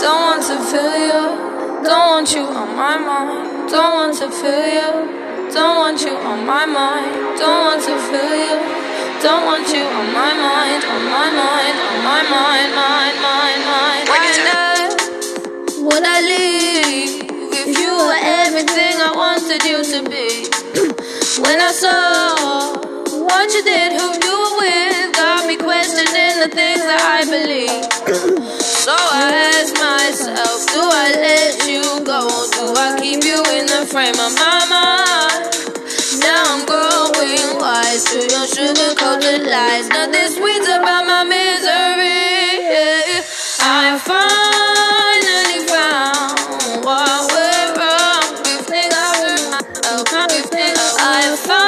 Don't want to feel you, don't want you on my mind, don't want to feel you, don't want you on my mind, don't want to feel you, don't want you on my mind, on my mind, on my mind, mind, mind, mind. What you did, who you were with, got me questioning the things that I believe. So I asked myself, do I let you go? Do I keep you in the frame of my mind? Now I'm growing wise to your sugar coated lies. Nothing sweet about my misery. I finally found what went wrong. I I finally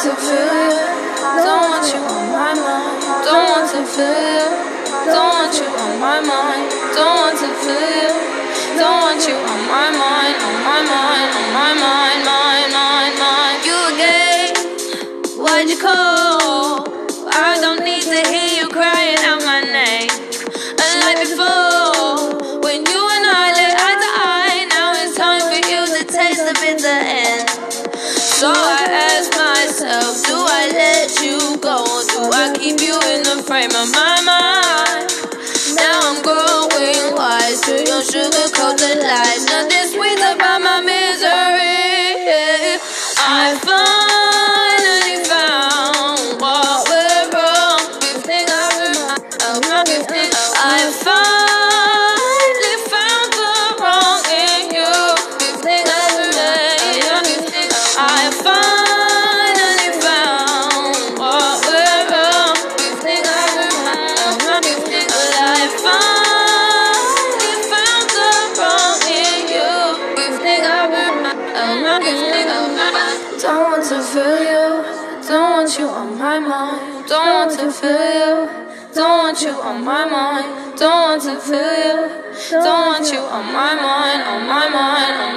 to feel. Don't want you on my mind, don't want to feel. You, don't want you on my mind, don't want to feel. You, don't want you on my mind, on my mind, on my mind, mind, mind, mind. You again, why'd you call? I don't need to hear you crying out my name. Unlike before, when you and I lay eye to eye, now it's time for you to taste the bitter end. So frame my mind? To feel you. Don't want you on my mind. Don't want to feel you. Don't want you on my mind. Don't want to feel you. Don't want you on my mind. On my mind. On